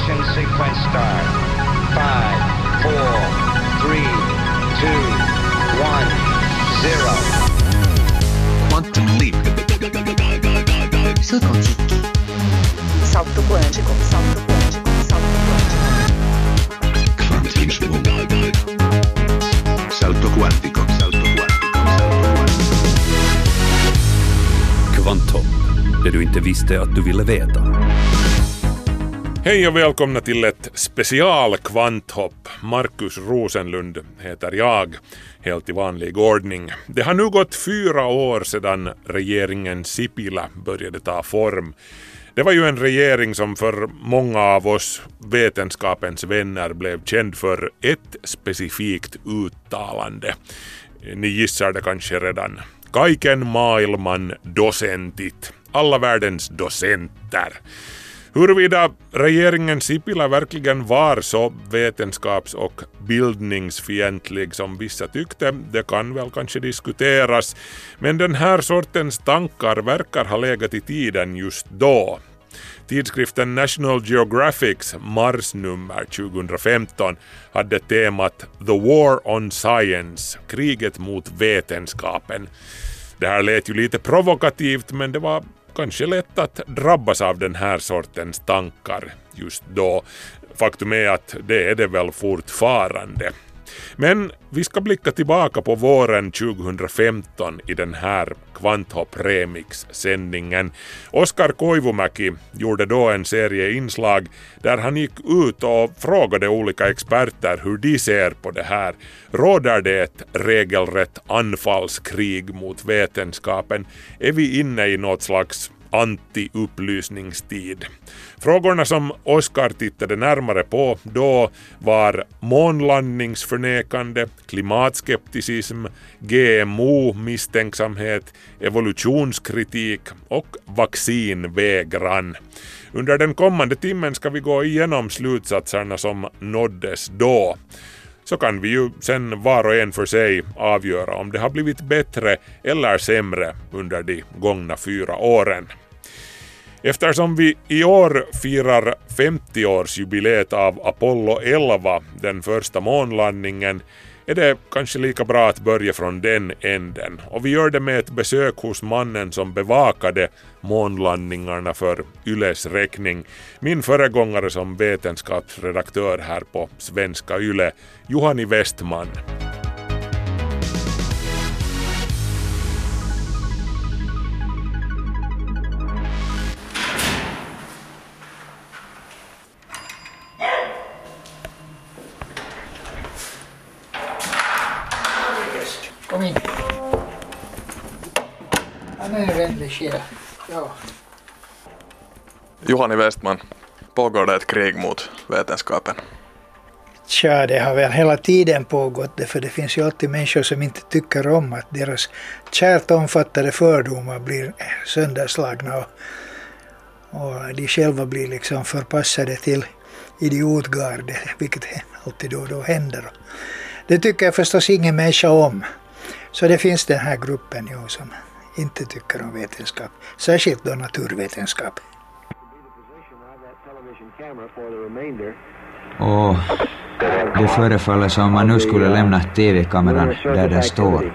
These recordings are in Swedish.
Ignition sequence start. Five, four, three, two, one, zero. Quantum leap. Salto quântico. Salto quântico. Salto quântico. Salto quântico. Salto. Kvanthopp, det du inte visste att du ville veta. Hej och välkomna till ett specialkvanthopp. Markus Rosenlund heter jag, helt i vanlig ordning. Det har nu gått fyra år sedan regeringen Sipilä började ta form. Det var ju en regering som för många av oss vetenskapens vänner blev känd för ett specifikt uttalande. Ni gissar det kanske redan. Kaiken maailman docentit. Alla världens docenter. Huruvida regeringen Sipilä verkligen var så vetenskaps och bildningsfientlig som vissa tyckte, det kan väl kanske diskuteras, men den här sortens tankar verkar ha legat i tiden just då. Tidskriften National Geographics marsnummer 2015 hade temat The War on Science, kriget mot vetenskapen. Det här lät ju lite provokativt men det var kanske lätt att drabbas av den här sortens tankar just då. Faktum är att det är det väl fortfarande. Men vi ska blicka tillbaka på våren 2015 i den här Kvanthopp Remix-sändningen. Oskar Koivumäki gjorde då en serie inslag där han gick ut och frågade olika experter hur de ser på det här. Råder det ett regelrätt anfallskrig mot vetenskapen? Är vi inne i något slags anti-upplysningstid. Frågorna som Oscar tittade närmare på då var månlandningsförnekande, klimatskepticism, GMO-misstänksamhet, evolutionskritik och vaccinvägran. Under den kommande timmen ska vi gå igenom slutsatserna som nåddes då så kan vi ju sen var och en för sig avgöra om det har blivit bättre eller sämre under de gångna fyra åren. Eftersom vi i år firar 50-årsjubileet av Apollo 11, den första månlandningen, är det kanske lika bra att börja från den änden. Och vi gör det med ett besök hos mannen som bevakade månlandningarna för Yles räkning. Min föregångare som vetenskapsredaktör här på Svenska Yle, Juhani Westman. Kom in. Han är en vänlig själ. Ja. Juhani Westman, pågår det ett krig mot vetenskapen? Tja, det har väl hela tiden pågått det, för det finns ju alltid människor som inte tycker om att deras kärt omfattade fördomar blir sönderslagna och, och de själva blir liksom förpassade till idiotgarde, vilket alltid då och då händer. Det tycker jag förstås ingen människa om. Så det finns den här gruppen jo, som inte tycker om vetenskap, särskilt då naturvetenskap. Och det förefaller som man nu skulle lämna TV-kameran där den står.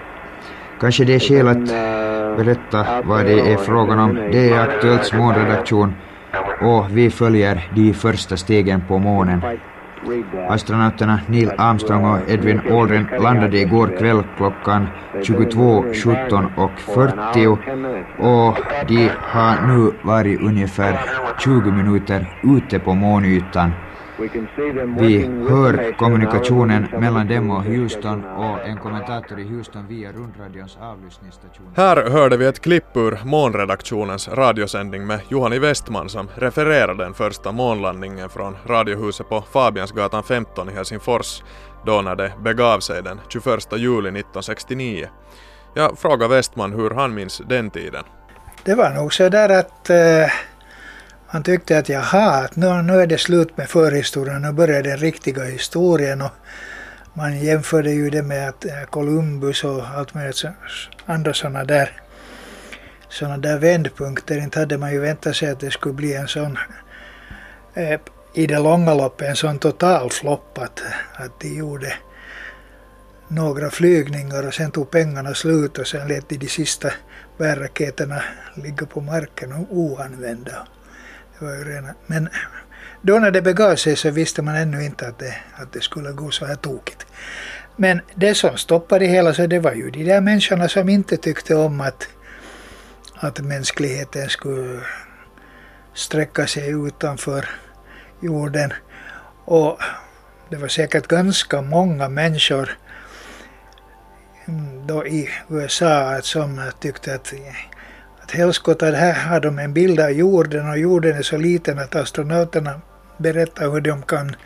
Kanske det är skäl att berätta vad det är frågan om. Det är Aktuellts månredaktion och vi följer de första stegen på månen. Astronauterna Neil Armstrong och Edwin Aldrin landade igår kväll klockan 22.17.40 och de har nu varit ungefär 20 minuter ute på månytan. Vi hör kommunikationen mellan dem och Houston och en kommentator i Houston via rundradions avlyssningsstation. Här hörde vi ett klipp ur månredaktionens radiosändning med Juhani Westman som refererade den första månlandningen från radiohuset på Fabiansgatan 15 i Helsingfors då när det begav sig den 21 juli 1969. Jag frågade Westman hur han minns den tiden. Det var nog så där att eh, man tyckte att jaha, att nu, nu är det slut med förhistorien, nu börjar den riktiga historien. Och man jämförde ju det med att eh, Columbus och allt möjligt andra sådana där, såna där vändpunkter. Inte hade man ju väntat sig att det skulle bli en sån eh, i det långa loppet en sån total flopp att, att de gjorde några flygningar och sen tog pengarna slut och sen lät de de sista bärraketerna ligga på marken oanvända. Det var ju rena, men då när det begav sig så visste man ännu inte att det, att det skulle gå så här tokigt. Men det som stoppade det hela så det var ju de där människorna som inte tyckte om att, att mänskligheten skulle sträcka sig utanför jorden. Och det var säkert ganska många människor mm, då i USA som tyckte att, att helskotta, här har de en bild av jorden och jorden är så liten att astronauterna berättar hur de kan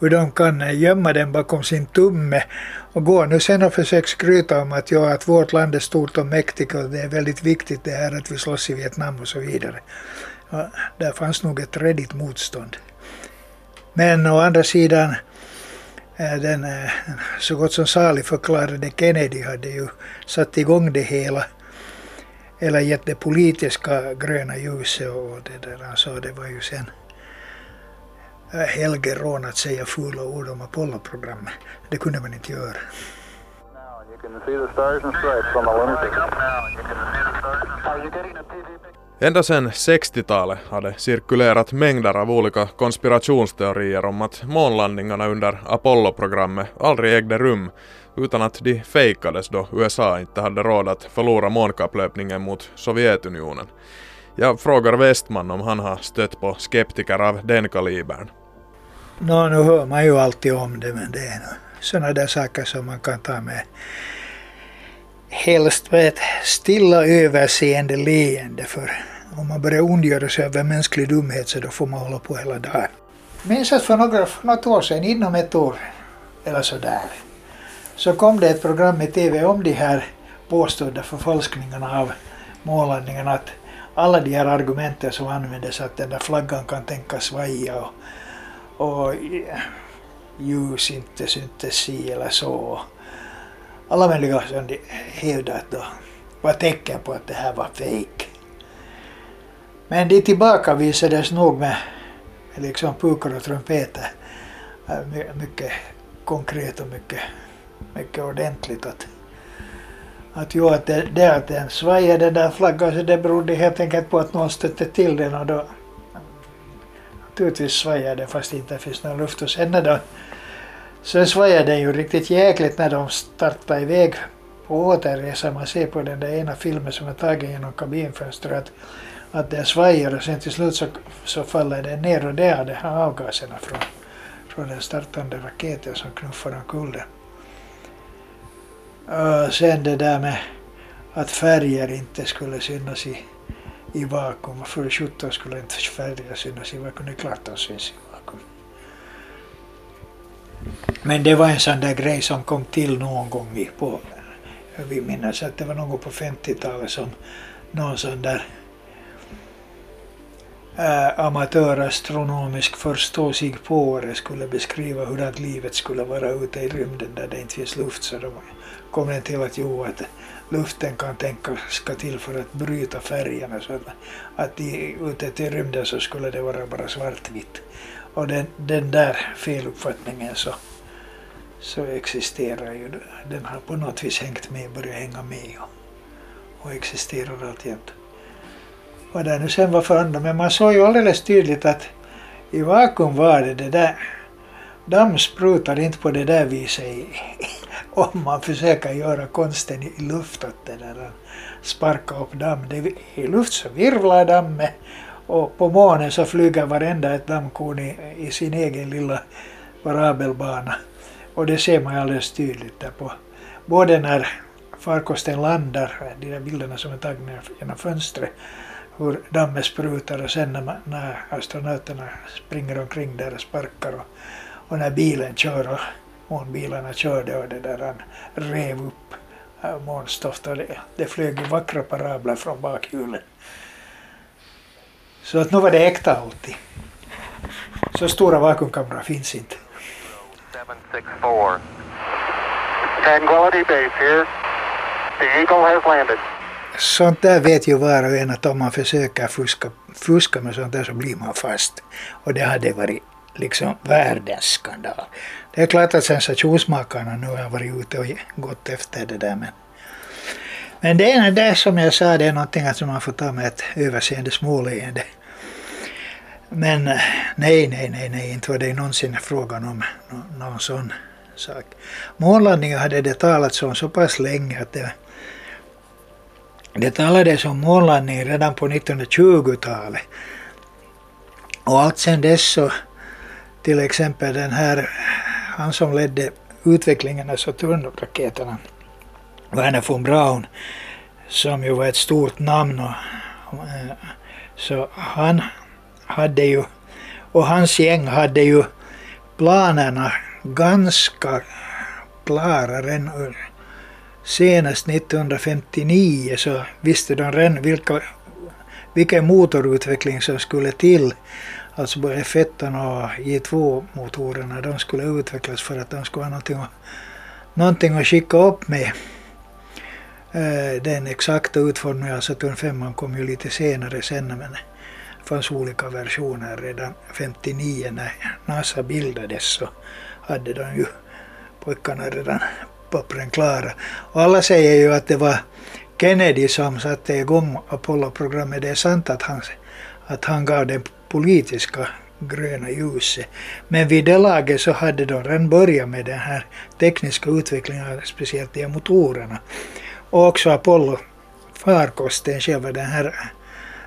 hur de kan eh, gömma den bakom sin tumme och gå nu sen och försöka skryta om att, ja, att vårt land är stort och mäktigt och det är väldigt viktigt det här att vi slåss i Vietnam och så vidare. Ja, där fanns nog ett redigt motstånd. Men å andra sidan eh, den eh, så gott som salig förklarade Kennedy hade ju satt igång det hela eller gett det politiska gröna ljuset och det där han sa det var ju sen eh, helgerån att säga fula ord om Apollo-programmet. Det kunde man inte göra. Ända sedan 60-talet hade cirkulerat mängder av olika konspirationsteorier om att månlandningarna under Apollo-programmet aldrig ägde rum utan att de fejkades då USA inte hade råd att förlora månkapplöpningen mot Sovjetunionen. Jag frågar Westman om han har stött på skeptiker av den kalibern. Nå, nu hör man ju alltid om det, men det är sådana där saker som man kan ta med helst med ett stilla överseende leende för om man börjar ondgöra sig över mänsklig dumhet så då får man hålla på hela dagen. Minns att för några, för något år sedan, inom ett år eller sådär, så kom det ett program i TV om de här påstådda förfalskningarna av månlandningen. Att alla de här argumenten som användes, att den där flaggan kan tänkas svaja och, och ljus inte syntes si eller så. Alla möjliga som de hävdade att då var tecken på att det här var fejk. Men de tillbakavisades nog med liksom pukor och trumpeter eh, mycket konkret och mycket, mycket ordentligt. Att, att, jo, att det, det att den svajade den där flaggan så det berodde helt enkelt på att någon stötte till den och då naturligtvis svajade den fast det inte finns någon luft och sen när de, sen svajade den ju riktigt jäkligt när de startade iväg på återresan. Man ser på den där ena filmen som är tagen genom kabinfönstret att, att den svajar och sen till slut så, så faller den ner och det är de här avgaserna från, från den startande raketen som knuffar omkull den. Sen det där med att färger inte skulle synas i, i vakuum. För sjutton skulle inte färger synas i vakuum. Det är klart de syns i vakuum. Men det var en sån där grej som kom till någon gång i på vi minns att det var någon gång på 50-talet som någon sån där äh, amatörastronomisk förståsigpåare skulle beskriva hur livet skulle vara ute i rymden där det inte finns luft. Så då kom den till att jo, att luften kan tänkas ska till för att bryta färgerna så att, att i, ute i rymden så skulle det vara bara svartvitt. Och den, den där feluppfattningen så så existerar ju, den har på något vis hängt med, börjat hänga med och, och existerar alltjämt. Vad det nu sen var för andra, men man såg ju alldeles tydligt att i vakuum var det det där, damm sprutar inte på det där viset om man försöker göra konsten i luft att det där sparka upp damm. Det, I luft så virvlar dammet och på månen så flyger varenda ett dammkorn i, i sin egen lilla parabelbana. Och det ser man alldeles tydligt där på både när farkosten landar, de där bilderna som är tagna genom fönstret, hur dammet sprutar och sen när, man, när astronauterna springer omkring där och sparkar och, och när bilen kör och månbilarna körde och det där han rev upp äh, månstoft och det, det flög vackra parabler från bakhjulen. Så att nu var det äkta alltid. Så stora vakuumkamrar finns inte. 764. Tranquility Base here. The Eagle has landed. Sånt där vet ju var och en att om man försöker fuska, fuska med sånt där så blir man fast. Och det hade varit liksom världens skandal. Det är klart att sensationsmakarna nu har varit ute och gått efter det där men men det är det som jag sa, det är någonting som man får ta med ett överseende småleende. Men eh, nej, nej, nej, nej, inte var det någonsin frågan om någon sån sak. Månlandningen hade det talats om så pass länge att det, det talades om månlandning redan på 1920-talet. Och allt sen dess så till exempel den här, han som ledde utvecklingen alltså av Saturnraketerna, Werner von Braun, som ju var ett stort namn. Och, eh, så han hade ju, och hans gäng hade ju planerna ganska klara redan senast 1959 så visste de redan vilka, vilken motorutveckling som skulle till. Alltså både F1 och J2-motorerna, de skulle utvecklas för att de skulle ha någonting att, någonting att skicka upp med. Eh, den exakta utformningen av Saturn 5 kom ju lite senare sen men det fanns olika versioner redan 59 när NASA bildades så hade de ju pojkarna redan pappren klara. Och alla säger ju att det var Kennedy som satte igång Apollo-programmet. Det är sant att han, att han gav det politiska gröna ljuset. Men vid det laget så hade de redan börjat med den här tekniska utvecklingen, speciellt de motorerna. Och också Apollo-farkosten, själva den här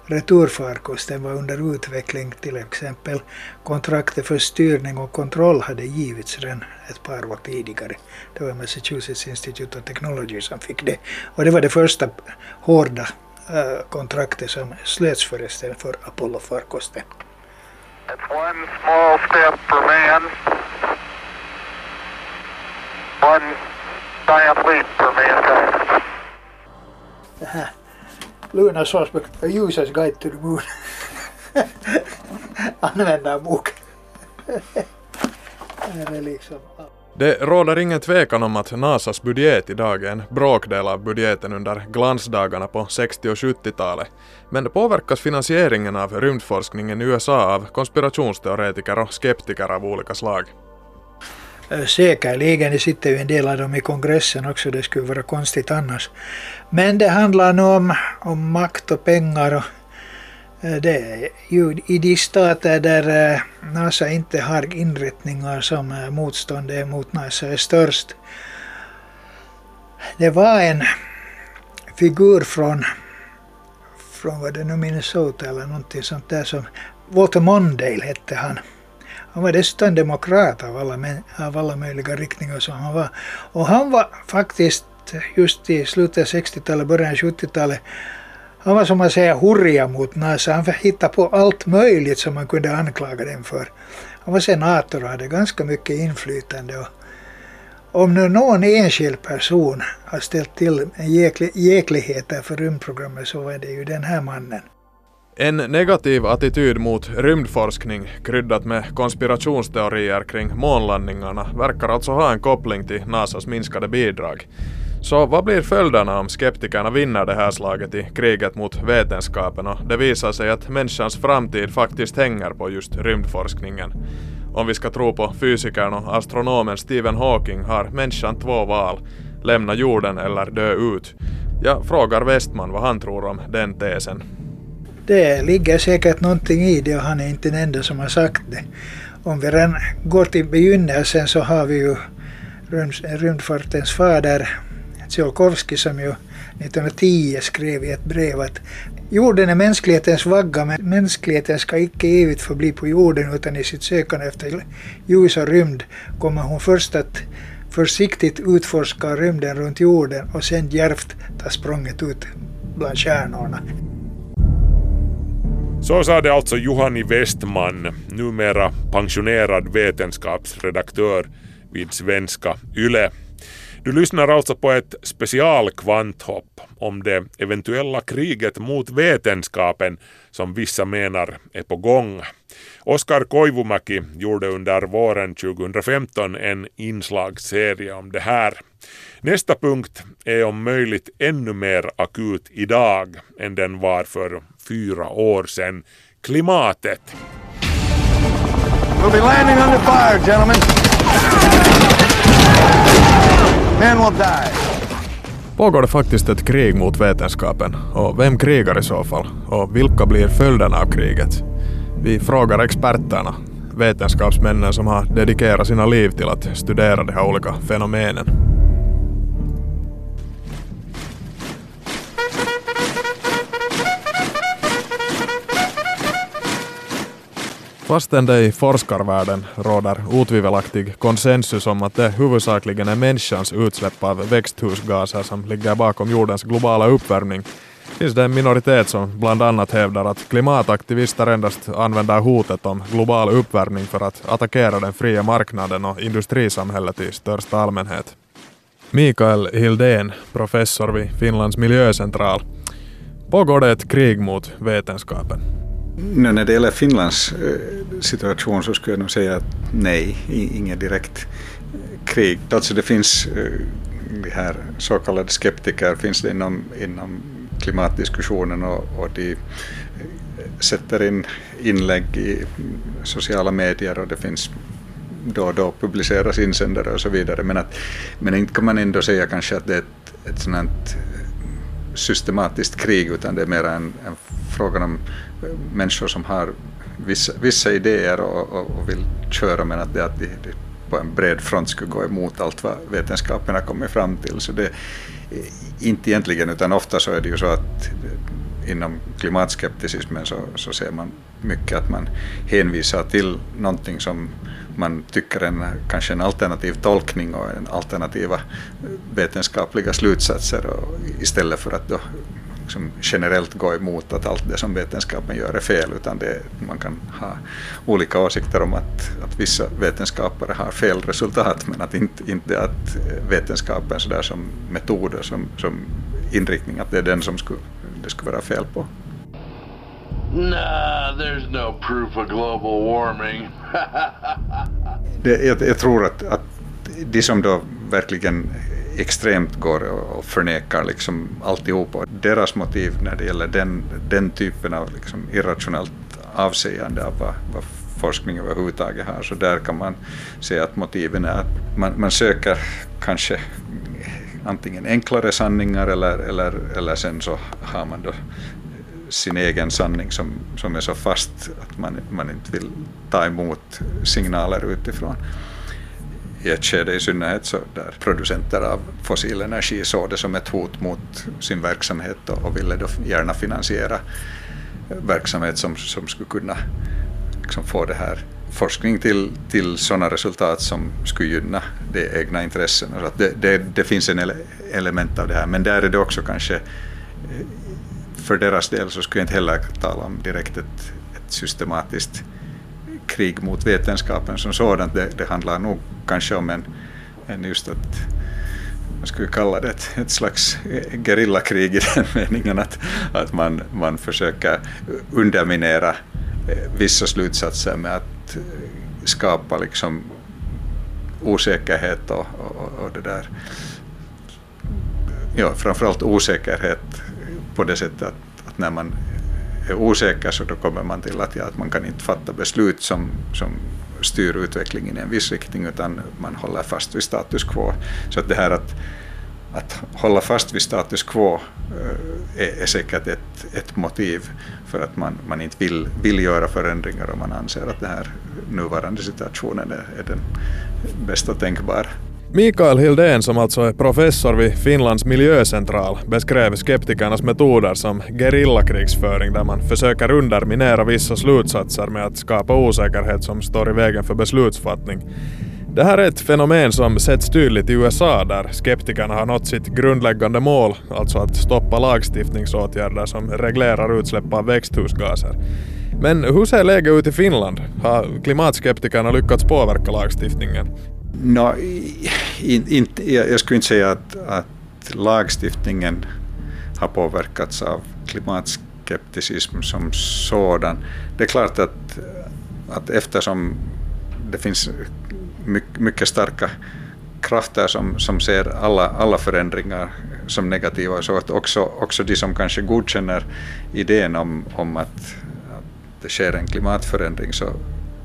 returfarkosten var under utveckling. Till exempel kontraktet för styrning och kontroll hade givits redan ett par år tidigare. Det var Massachusetts Institute of Technology som fick det. Och det var det första hårda äh, kontraktet som slöts förresten för Apollo-farkosten. It's one small step for man, one giant leap for mankind. Det här Luna Sorsberg, A Users Guide to the Moon. Användarbok. det liksom... Det råder ingen tvekan om att NASAs budget idag är en bråkdel av budgeten under glansdagarna på 60 och 70-talet. Men påverkas finansieringen av rymdforskningen i USA av konspirationsteoretiker och skeptiker av olika slag? Säkerligen, det sitter ju en del av dem i kongressen också, det skulle vara konstigt annars. Men det handlar nog om, om makt och pengar och det är ju i de stater där NASA inte har inrättningar som motståndet mot NASA är störst. Det var en figur från, från vad det nu Minnesota eller någonting sånt där som Walter Mondale hette han. Han var dessutom demokrat av alla, av alla möjliga riktningar som han var. Och han var faktiskt just i slutet av 60-talet, början av 70-talet han var som man säger hurja mot NASA. Han hittade på allt möjligt som man kunde anklaga dem för. Han var senator och hade ganska mycket inflytande. Och om nu någon enskild person har ställt till jäkligheter för rymdprogrammet så var det ju den här mannen. En negativ attityd mot rymdforskning kryddat med konspirationsteorier kring månlandningarna verkar alltså ha en koppling till NASAs minskade bidrag. Så vad blir följderna om skeptikerna vinner det här slaget i kriget mot vetenskapen och det visar sig att människans framtid faktiskt hänger på just rymdforskningen? Om vi ska tro på fysikern och astronomen Stephen Hawking har människan två val, lämna jorden eller dö ut. Jag frågar Westman vad han tror om den tesen. Det ligger säkert någonting i det och han är inte den enda som har sagt det. Om vi redan går till begynnelsen så har vi ju rymdfartens fader Tsiolkovsky som ju 1910 skrev i ett brev att jorden är mänsklighetens vagga men mänskligheten ska icke evigt förbli på jorden utan i sitt sökande efter ljus och rymd kommer hon först att försiktigt utforska rymden runt jorden och sen djärvt ta språnget ut bland stjärnorna. Så sa det alltså Juhani Westman, numera pensionerad vetenskapsredaktör vid svenska YLE. Du lyssnar alltså på ett specialkvanthopp om det eventuella kriget mot vetenskapen som vissa menar är på gång. Oskar Koivumäki gjorde under våren 2015 en inslagsserie om det här. Nästa punkt är om möjligt ännu mer akut idag än den var för fyra år sedan. Klimatet. We'll be landing under fire, gentlemen. Men will die. Pågår det faktiskt ett krig mot vetenskapen? Och vem krigar i så fall? Och vilka blir följderna av kriget? Vi frågar experterna, vetenskapsmännen som har dedikerat sina liv till att studera de här olika fenomenen. Fastän det i forskarvärlden råder otvivelaktig konsensus om att det huvudsakligen är människans utsläpp av växthusgaser som ligger bakom jordens globala uppvärmning finns det en minoritet som bland annat hävdar att klimataktivister endast använder hotet om global uppvärmning för att attackera den fria marknaden och industrisamhället i största allmänhet. Mikael Hildén, professor vid Finlands miljöcentral. Pågår det ett krig mot vetenskapen? Nu, när det gäller Finlands eh, situation så skulle jag nog säga att nej, inget direkt eh, krig. Alltså det finns eh, de här så kallade skeptiker finns det inom, inom klimatdiskussionen och, och de sätter in inlägg i sociala medier och det finns då och då publiceras insändare och så vidare. Men, att, men inte kan man ändå säga kanske att det är ett, ett sådant systematiskt krig utan det är mer en, en fråga om människor som har vissa, vissa idéer och, och, och vill köra men att det att de, de på en bred front skulle gå emot allt vad vetenskapen har kommit fram till. Så det Eh, inte egentligen utan ofta så är det ju så att eh, inom klimatskepticismen så, så ser man mycket att man hänvisar till någonting som man tycker är en, kanske en alternativ tolkning och en alternativa eh, vetenskapliga slutsatser och istället för att då liksom generellt gå emot att allt det som vetenskapen gör är fel utan det, man kan ha olika åsikter om att, att vissa vetenskapare har fel resultat men att inte, inte att vetenskapen så där som metoder som, som inriktning att det är den som skulle, det skulle vara fel på. Nah, there's no proof of global warming. Det, jag, jag tror att, att de som då verkligen extremt går och förnekar liksom alltihopa, deras motiv när det gäller den, den typen av liksom irrationellt avsägande av vad, vad forskning överhuvudtaget har, så där kan man se att motiven är att man, man söker kanske antingen enklare sanningar eller, eller, eller sen så har man då sin egen sanning som, som är så fast att man, man inte vill ta emot signaler utifrån. I ett skede i synnerhet så där producenter av fossil energi såg det som ett hot mot sin verksamhet och, och ville då gärna finansiera verksamhet som, som skulle kunna liksom få det här forskning till, till sådana resultat som skulle gynna de egna intressen. Så att det, det, det finns en ele, element av det här, men där är det också kanske eh, för deras del så skulle jag inte heller tala om direkt ett, ett systematiskt krig mot vetenskapen som sådant. Det, det handlar nog kanske om en, en just att man skulle kalla det ett, ett slags gerillakrig i den meningen att, att man, man försöker underminera eh, vissa slutsatser med att eh, skapa liksom osäkerhet och, och, och det där. Ja, framförallt osäkerhet på det sättet att, att, när man osäker så då kommer man till att, ja, att man kan inte fatta beslut som, som styr utvecklingen i en viss riktning utan man håller fast vid status quo. Så att det här att, att hålla fast vid status quo eh, är, är säkert ett, ett motiv för att man, man inte vill, vill göra förändringar och man anser att den här nuvarande situationen är, är den bästa tänkbara. Mikael Hildén som alltså är professor vid Finlands miljöcentral beskrev skeptikernas metoder som gerillakrigsföring där man försöker underminera vissa slutsatser med att skapa osäkerhet som står i vägen för beslutsfattning. Det här är ett fenomen som setts tydligt i USA där skeptikerna har nått sitt grundläggande mål, alltså att stoppa lagstiftningsåtgärder som reglerar utsläpp av växthusgaser. Men hur ser läget ut i Finland? Har klimatskeptikerna lyckats påverka lagstiftningen? No, in, in, jag skulle inte säga att, att lagstiftningen har påverkats av klimatskepticism som sådan. Det är klart att, att eftersom det finns mycket, mycket starka krafter som, som ser alla, alla förändringar som negativa, så att också, också de som kanske godkänner idén om, om att, att det sker en klimatförändring så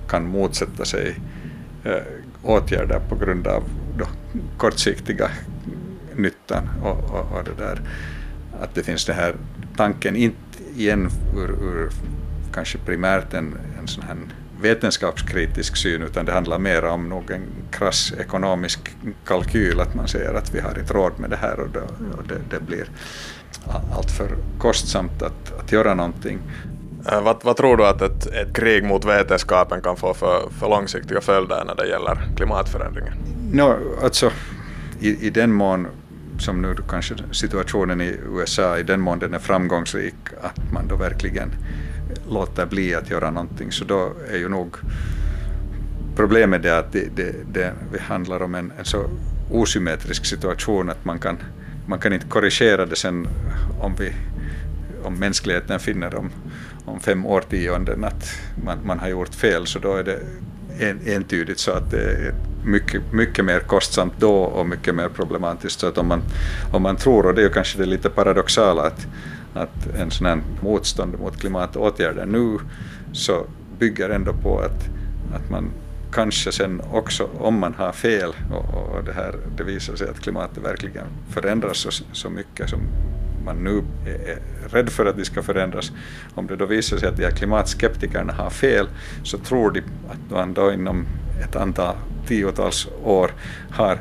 kan motsätta sig eh, åtgärder på grund av då, kortsiktiga nyttan och, och, och det där. Att det finns den här tanken, inte igen ur, ur kanske primärt en, en sån här vetenskapskritisk syn utan det handlar mer om någon en krass ekonomisk kalkyl att man säger att vi har inte råd med det här och, då, och det, det blir alltför kostsamt att, att göra någonting. Eh, vad, vad, tror du att ett, ett, krig mot vetenskapen kan få för, för långsiktiga följder när det gäller klimatförändringen? No, alltså, i, i den mån som nu kanske situationen i USA, i den mån den är framgångsrik, att man då verkligen låter bli att göra någonting, så då är ju nog problemet det att det, det, det, det handlar om en, en, så osymmetrisk situation att man kan, man kan inte korrigera det sen om, vi, om mänskligheten finner om, om fem årtionden att man, man har gjort fel, så då är det en, entydigt så att det är mycket, mycket mer kostsamt då och mycket mer problematiskt. Så att om man, om man tror, och det är ju kanske det lite paradoxala, att, att en sån här motstånd mot klimatåtgärder nu så bygger ändå på att, att man kanske sen också, om man har fel och, och det, här, det visar sig att klimatet verkligen förändras så, så mycket som man nu är rädd för att de ska förändras, om det då visar sig att de här klimatskeptikerna har fel så tror de att man då inom ett antal tiotals år har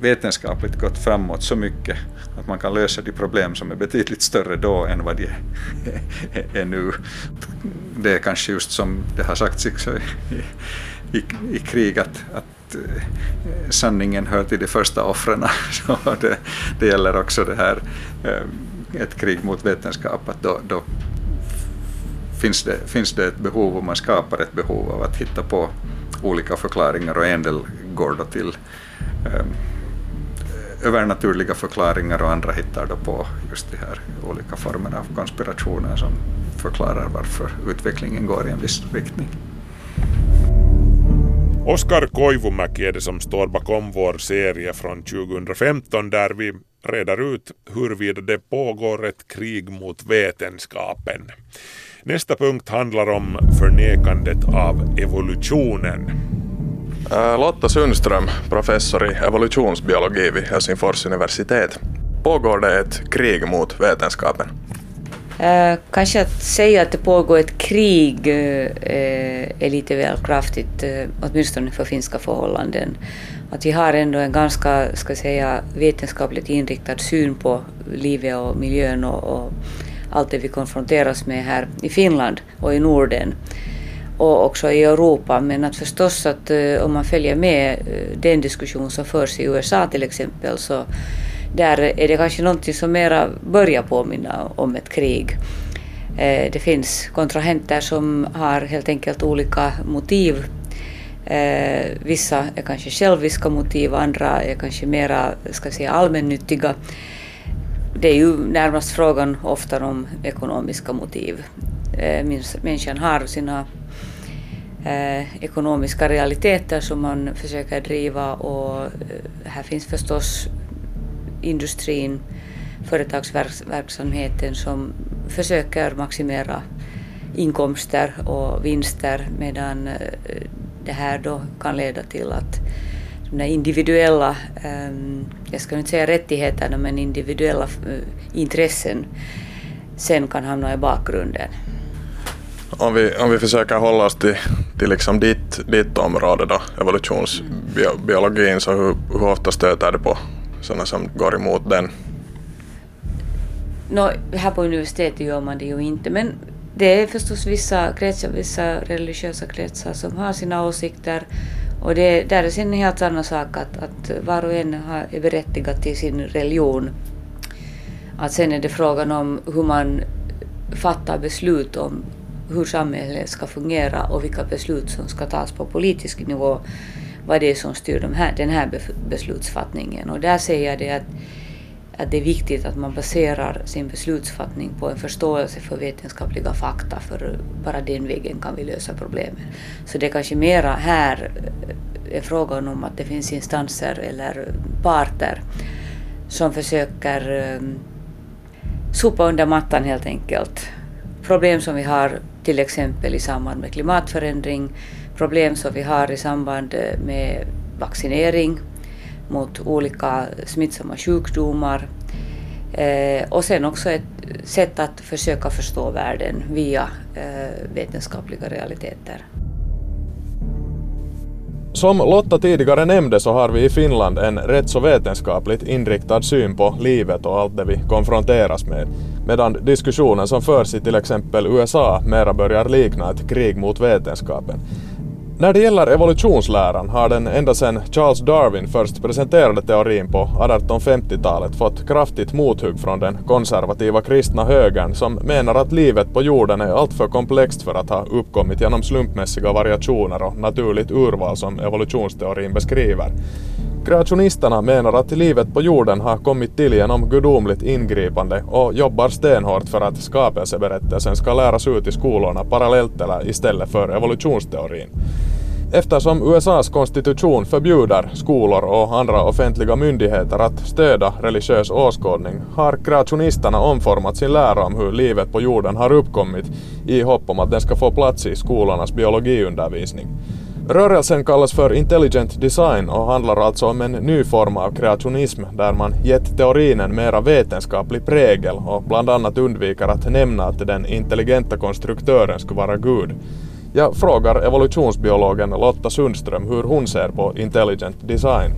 vetenskapligt gått framåt så mycket att man kan lösa de problem som är betydligt större då än vad de är nu. Det är kanske just som det har sagts i, i, i krig att, att Eh, sanningen hör till de första offren. det, det gäller också det här eh, ett krig mot vetenskap, att då, då finns, det, finns det ett behov och man skapar ett behov av att hitta på olika förklaringar och en del går då till um, övernaturliga förklaringar och andra hittar då på just de här olika formerna av konspirationer som förklarar varför utvecklingen går i en viss riktning. Oskar Koivumäki är det som står bakom vår serie från 2015 där vi reder ut huruvida det pågår ett krig mot vetenskapen. Nästa punkt handlar om förnekandet av evolutionen. Eh, Lotta Sundström, professor i evolutionsbiologi vid Helsingfors universitet. Pågår det ett krig mot vetenskapen? Eh, kanske att säga att det pågår ett krig eh, eh är lite väl kraftigt, eh, åtminstone för finska förhållanden. Att vi har ändå en ganska, ska säga, vetenskapligt inriktad syn på livet och miljön och, och allt det vi konfronteras med här i Finland och i Norden och också i Europa. Men att förstås att eh, om man följer med eh, den diskussion som förs i USA till exempel så där är det kanske någonting som mera börjar påminna om ett krig. Eh, det finns kontrahenter som har helt enkelt olika motiv. Eh, vissa är kanske själviska motiv, andra är kanske mera ska säga, allmännyttiga. Det är ju närmast frågan ofta om ekonomiska motiv. Eh, människan har sina ekonomiska realiteter som man försöker driva och här finns förstås industrin, företagsverksamheten som försöker maximera inkomster och vinster medan eh, det här då kan leda till att de individuella, ehm, jag ska inte säga rättigheterna, men individuella eh, intressen sen kan hamna i bakgrunden. Om vi, om vi försöker hålla oss till, till liksom ditt, ditt område då, evolutionsbiologin, så hur, hur ofta stöter du på sådana som går emot den? No, här på universitetet gör man det ju inte, men det är förstås vissa kretsar, vissa religiösa kretsar som har sina åsikter och det där är sen en helt annan sak att, att var och en har, är berättigad till sin religion. Att sen är det frågan om hur man fattar beslut om hur samhället ska fungera och vilka beslut som ska tas på politisk nivå, vad det är som styr de här, den här beslutsfattningen. Och där säger jag det att, att det är viktigt att man baserar sin beslutsfattning på en förståelse för vetenskapliga fakta, för bara den vägen kan vi lösa problemen. Så det är kanske mera här eh, är frågan om att det finns instanser eller parter som försöker ehm, sopa under mattan helt enkelt problem som vi har till exempel i samband med klimatförändring, problem som vi har i samband eh, med vaccinering mot olika smittsamma sjukdomar. Eh, och sen också ett sätt att försöka förstå världen via eh, vetenskapliga realiteter. Som Lotta tidigare nämnde så har vi i Finland en rätt så vetenskapligt inriktad syn på livet och allt det vi konfronteras med. Medan diskussionen som förs i till exempel USA mera börjar likna ett krig mot vetenskapen. När det gäller evolutionsläran har den ända sedan Charles Darwin först presenterade teorin på 1850-talet fått kraftigt mothugg från den konservativa kristna högern som menar att livet på jorden är alltför komplext för att ha uppkommit genom slumpmässiga variationer och naturligt urval som evolutionsteorin beskriver. Kreationisterna menar att livet på jorden har kommit till genom gudomligt ingripande och jobbar stenhårt för att skapelseberättelsen ska läras ut i skolorna parallellt eller istället för evolutionsteorin. Eftersom USAs konstitution förbjuder skolor och andra offentliga myndigheter att stödja religiös åskådning har kreationisterna omformat sin lära om hur livet på jorden har uppkommit i hopp om att den ska få plats i skolornas biologiundervisning. Rörelsen kallas för intelligent design och handlar alltså om en ny form av kreationism där man gett teorin en mera vetenskaplig prägel och bland annat undviker att nämna att den intelligenta konstruktören skulle vara Gud. Jag frågar evolutionsbiologen Lotta Sundström hur hon ser på intelligent design.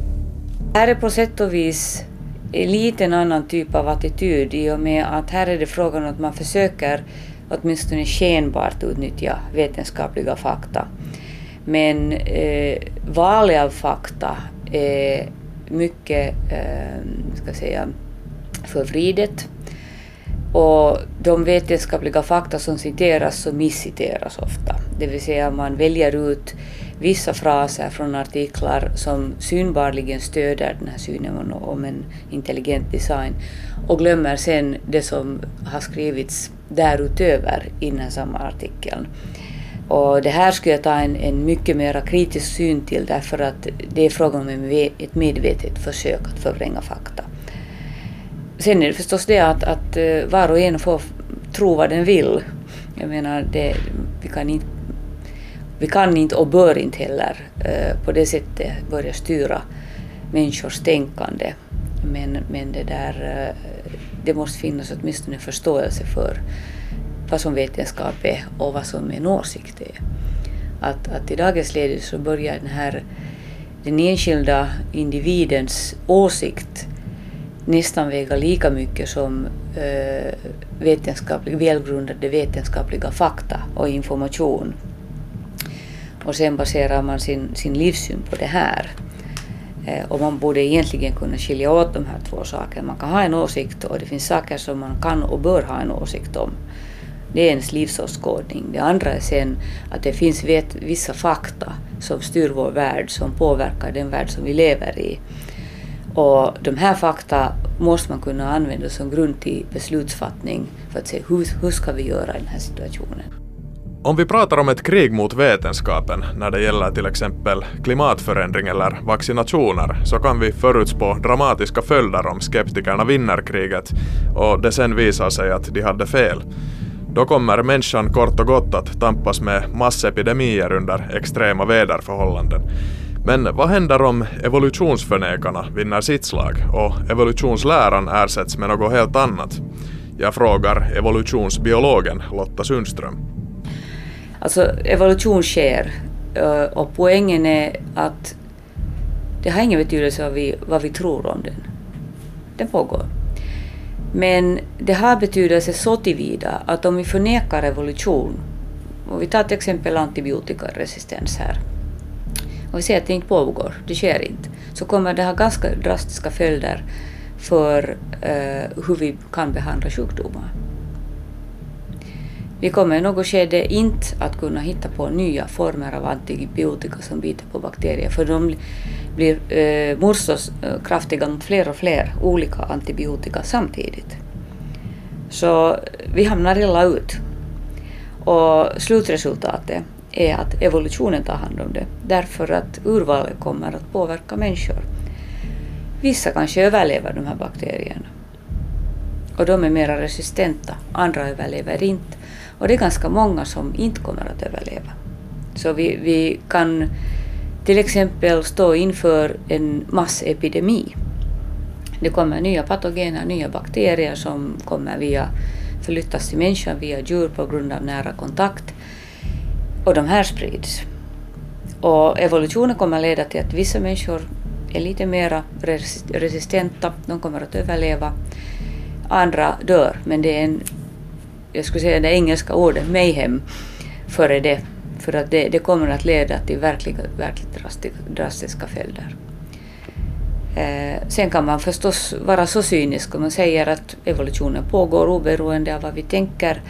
Här är på sätt och vis en liten annan typ av attityd i och med att här är det frågan om att man försöker åtminstone skenbart utnyttja vetenskapliga fakta. Men eh, valet av fakta är mycket, eh, ska säga, förvridet. Och de vetenskapliga fakta som citeras så missciteras ofta. Det vill säga man väljer ut vissa fraser från artiklar som synbarligen stöder den här synen om en intelligent design och glömmer sen det som har skrivits därutöver innan samma artikeln. Och det här skulle jag ta en, en mycket mer kritisk syn till därför att det är frågan om ett medvetet försök att förvränga fakta. Sen är det förstås det att, att eh, var och en får tro vad den vill. Jag menar, det, vi, kan inte, vi kan inte och bör inte heller eh, på det sättet börja styra människors tänkande. Men, men det, där, eh, det måste finnas åtminstone förståelse för vad som vetenskap är och vad som en åsikt är. Att, att i dagens läge så börjar den här den enskilda individens åsikt nästan väga lika mycket som eh, vetenskaplig, välgrundade vetenskapliga fakta och information. Och sen baserar man sin, sin livssyn på det här. Eh, och man borde egentligen kunna skilja åt de här två sakerna. Man kan ha en åsikt och det finns saker som man kan och bör ha en åsikt om. Det är ens livsåskådning. Det andra är sen att det finns vet, vissa fakta som styr vår värld, som påverkar den värld som vi lever i. Och de här fakta måste man kunna använda som grund till beslutsfattning för att se hur, hur ska vi göra i den här situationen. Om vi pratar om ett krig mot vetenskapen när det gäller till exempel klimatförändring eller vaccinationer så kan vi förutspå dramatiska följder om skeptikerna vinner kriget och det sen visar sig att de hade fel. Då kommer människan kort och gott att tampas med massepidemier under extrema väderförhållanden. Men vad händer om evolutionsförnekarna vinner sitt slag och evolutionsläran ersätts med något helt annat? Jag frågar evolutionsbiologen Lotta Sundström. Alltså evolution sker eh, och poängen är att det har ingen betydelse vad vi, vad vi tror om den. Den pågår. Men det har betydelse så tillvida att om vi förnekar revolution, och vi tar till exempel antibiotikaresistens här, och vi säger att det inte pågår, det sker inte, så kommer det ha ganska drastiska följder för eh, hur vi kan behandla sjukdomar. Vi kommer i något skede inte att kunna hitta på nya former av antibiotika som biter på bakterier, för de blir eh, motståndskraftiga eh, mot fler och fler olika antibiotika samtidigt. Så eh, vi hamnar illa ut. Och slutresultatet är att evolutionen tar hand om det, därför att urvalet kommer att påverka människor. Vissa kanske överlever de här bakterierna och de är mera resistenta, andra överlever inte och det är ganska många som inte kommer att överleva. Så vi, vi kan till exempel stå inför en massepidemi. Det kommer nya patogener, nya bakterier som kommer via, förflyttas till människan via djur på grund av nära kontakt. Och de här sprids. Och evolutionen kommer leda till att vissa människor är lite mer resistenta, de kommer att överleva. Andra dör, men det är en, jag skulle säga det engelska ordet mayhem före det, för att det, det kommer att leda till verkliga, verkligt drastiska, drastiska följder. Eh, sen kan man förstås vara så cynisk om man säger att evolutionen pågår oberoende av vad vi tänker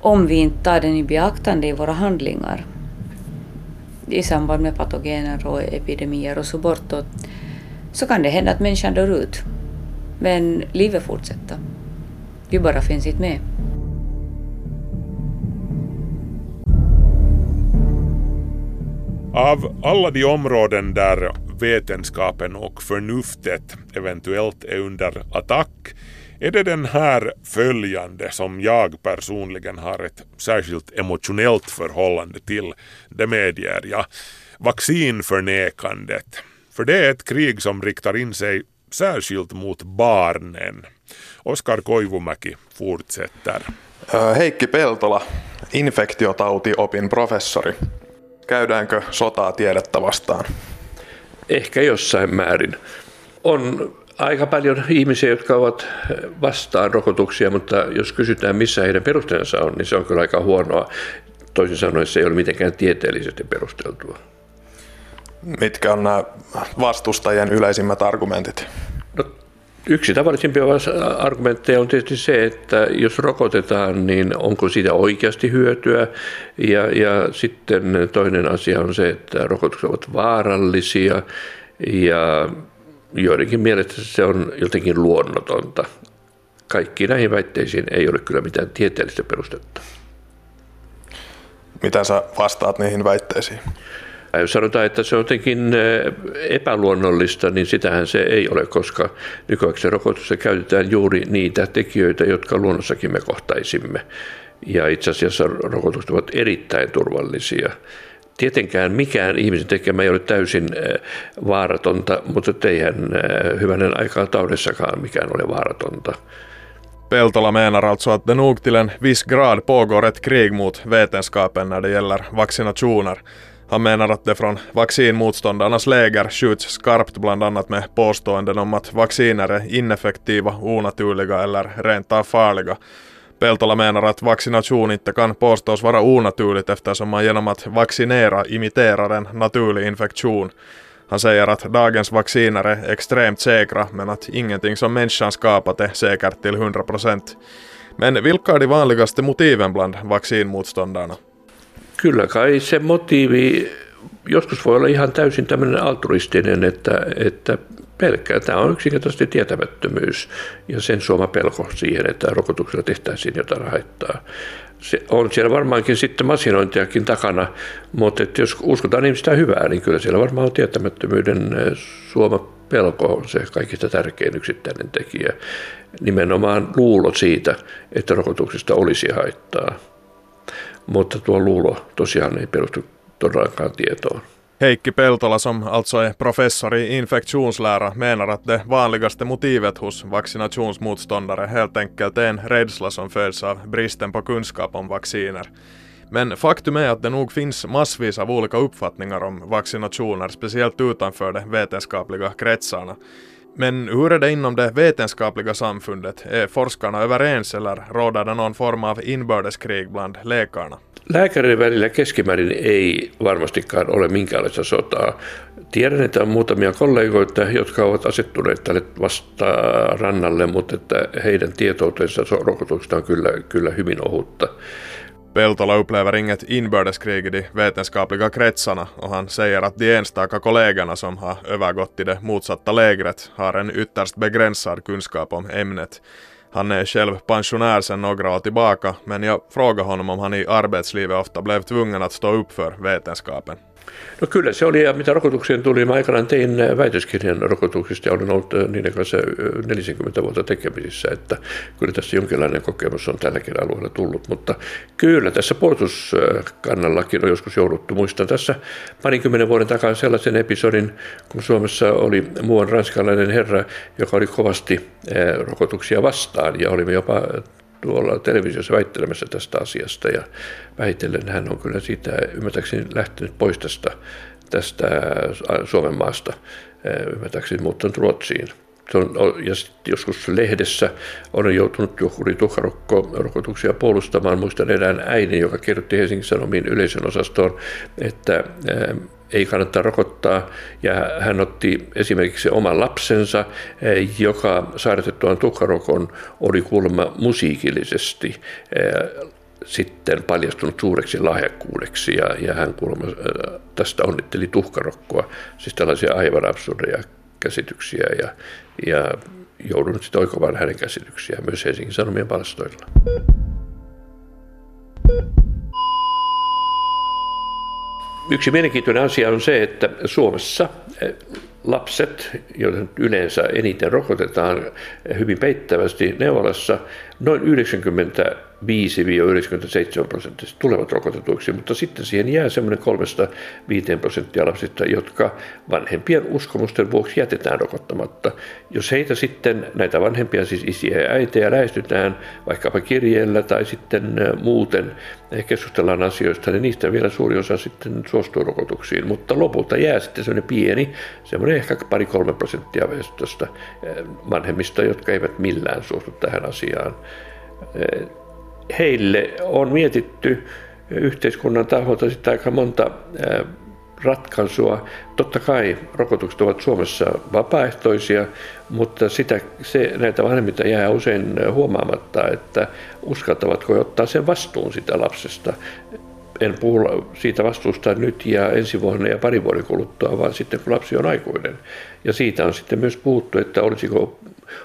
om vi inte tar den i beaktande i våra handlingar i samband med patogener och epidemier och så bortåt, så kan det hända att människan dör ut. Men livet fortsätter. Du bara finns inte med. Av alla de områden där vetenskapen och förnuftet eventuellt är under attack är det den här följande som jag personligen har ett särskilt emotionellt förhållande till. Det medger jag. Vaccinförnekandet. För det är ett krig som riktar in sig särskilt mot barnen. Oskar Koivumäki fortsätter. Heikki Peltola, infektiotautiopin professori. Käydäänkö sotaa tiedettä vastaan? Ehkä jossain määrin. On aika paljon ihmisiä, jotka ovat vastaan rokotuksia, mutta jos kysytään missä heidän perusteensa on, niin se on kyllä aika huonoa. Toisin sanoen se ei ole mitenkään tieteellisesti perusteltua. Mitkä on nämä vastustajien yleisimmät argumentit? Yksi tavallisimpia argumentteja on tietysti se, että jos rokotetaan, niin onko siitä oikeasti hyötyä. Ja, ja sitten toinen asia on se, että rokotukset ovat vaarallisia ja joidenkin mielestä se on jotenkin luonnotonta. Kaikki näihin väitteisiin ei ole kyllä mitään tieteellistä perustetta. Mitä sä vastaat niihin väitteisiin? Sanotaan, että se on jotenkin epäluonnollista, niin sitähän se ei ole, koska nykyaikaisessa rokotuksessa käytetään juuri niitä tekijöitä, jotka luonnossakin me kohtaisimme. Ja itse asiassa rokotukset ovat erittäin turvallisia. Tietenkään mikään ihmisen tekemä ei ole täysin vaaratonta, mutta eihän hyvänen aikaa taudessakaan mikään ole vaaratonta. Peltola menar alltså att det nog till en viss grad pågår ett krig mot vetenskapen när det gäller vaccinationer. Han menar att det från vaccinmotståndarnas läger skjuts skarpt bland annat med påståenden om att vacciner är ineffektiva, onaturliga eller rent av farliga. Peltola menar att vaccination inte kan påstås vara onaturligt eftersom man genom att vaccinera imiterar en naturlig infektion. Han säger att dagens vacciner är extremt säkra men att ingenting som människan skapat är säkert till 100%. Men vilka är de vanligaste motiven bland vaccinmotståndarna? Kyllä kai se motiivi joskus voi olla ihan täysin tämmöinen altruistinen, että, että pelkkää. Tämä on yksinkertaisesti tietämättömyys ja sen suoma pelko siihen, että rokotuksella tehtäisiin jotain haittaa. Se on siellä varmaankin sitten masinointiakin takana, mutta että jos uskotaan ihmistä hyvää, niin kyllä siellä varmaan on tietämättömyyden suoma pelko on se kaikista tärkein yksittäinen tekijä. Nimenomaan luulo siitä, että rokotuksista olisi haittaa. Mutta tuo luulo tosiaan ei perustu todellakaan tietoon. Heikki Peltola som alltså är professor i infektionslära menar att det vanligaste motivet hos vaccinationsmotståndare helt enkelt är en rädsla som föds av bristen på kunskap om vacciner. Men faktum är att det nog finns massvis av olika uppfattningar om vaccinationer, speciellt utanför de vetenskapliga kretsarna. Men hur är det inom det vetenskapliga samfundet? Är forskarna överens eller råder det någon form av inbördeskrig bland läkarna? Lääkäreiden välillä keskimäärin ei varmastikaan ole minkäänlaista sotaa. Tiedän, että on muutamia kollegoita, jotka ovat asettuneet tälle vasta rannalle, mutta että heidän tietoutensa rokotuksesta on kyllä, kyllä hyvin ohutta. Peltola upplever inget inbördeskrig i de vetenskapliga kretsarna och han säger att de enstaka kollegorna som har övergått till det motsatta lägret har en ytterst begränsad kunskap om ämnet. Han är själv pensionär sedan några år tillbaka, men jag frågade honom om han i arbetslivet ofta blev tvungen att stå upp för vetenskapen. No kyllä se oli, ja mitä rokotukseen tuli, mä aikanaan tein äh, väitöskirjan rokotuksista ja olen ollut äh, niiden kanssa äh, 40 vuotta tekemisissä, että kyllä tässä jonkinlainen kokemus on tälläkin alueella tullut, mutta kyllä tässä puolustuskannallakin on joskus jouduttu. Muistan tässä parinkymmenen vuoden takaa sellaisen episodin, kun Suomessa oli muuan ranskalainen herra, joka oli kovasti äh, rokotuksia vastaan ja olimme jopa tuolla televisiossa väittelemässä tästä asiasta ja väitellen hän on kyllä siitä ymmärtääkseni lähtenyt pois tästä, tästä Suomen maasta, ymmärtääkseni muuttanut Ruotsiin. Se on, ja joskus lehdessä olen joutunut juuri tuhkarokko-rokotuksia puolustamaan. Muistan erään äidin, joka kirjoitti Helsingin Sanomiin yleisön osastoon, että ei kannata rokottaa. Ja hän otti esimerkiksi oman lapsensa, joka sairatettuaan tuhkarokon oli kuulemma musiikillisesti sitten paljastunut suureksi lahjakkuudeksi ja, ja hän kuulemma tästä onnitteli tuhkarokkoa. Siis tällaisia aivan absurdeja käsityksiä ja, ja joudun sitten oikomaan hänen käsityksiään myös Helsingin Sanomien palstoilla. Yksi mielenkiintoinen asia on se, että Suomessa lapset, joita yleensä eniten rokotetaan hyvin peittävästi neuvolassa, noin 90 5-97 prosenttisesti tulevat rokotetuiksi, mutta sitten siihen jää semmoinen 3-5 prosenttia lapsista, jotka vanhempien uskomusten vuoksi jätetään rokottamatta. Jos heitä sitten, näitä vanhempia, siis isiä ja äitejä, lähestytään vaikkapa kirjeellä tai sitten muuten keskustellaan asioista, niin niistä vielä suuri osa sitten suostuu rokotuksiin, mutta lopulta jää sitten semmoinen pieni, semmoinen ehkä pari-kolme prosenttia väestöstä vanhemmista, jotka eivät millään suostu tähän asiaan heille on mietitty yhteiskunnan taholta sitä aika monta ratkaisua. Totta kai rokotukset ovat Suomessa vapaaehtoisia, mutta sitä, se, näitä vanhemmilta jää usein huomaamatta, että uskaltavatko ottaa sen vastuun sitä lapsesta. En puhu siitä vastuusta nyt ja ensi vuonna ja pari vuoden kuluttua, vaan sitten kun lapsi on aikuinen. Ja siitä on sitten myös puhuttu, että olisiko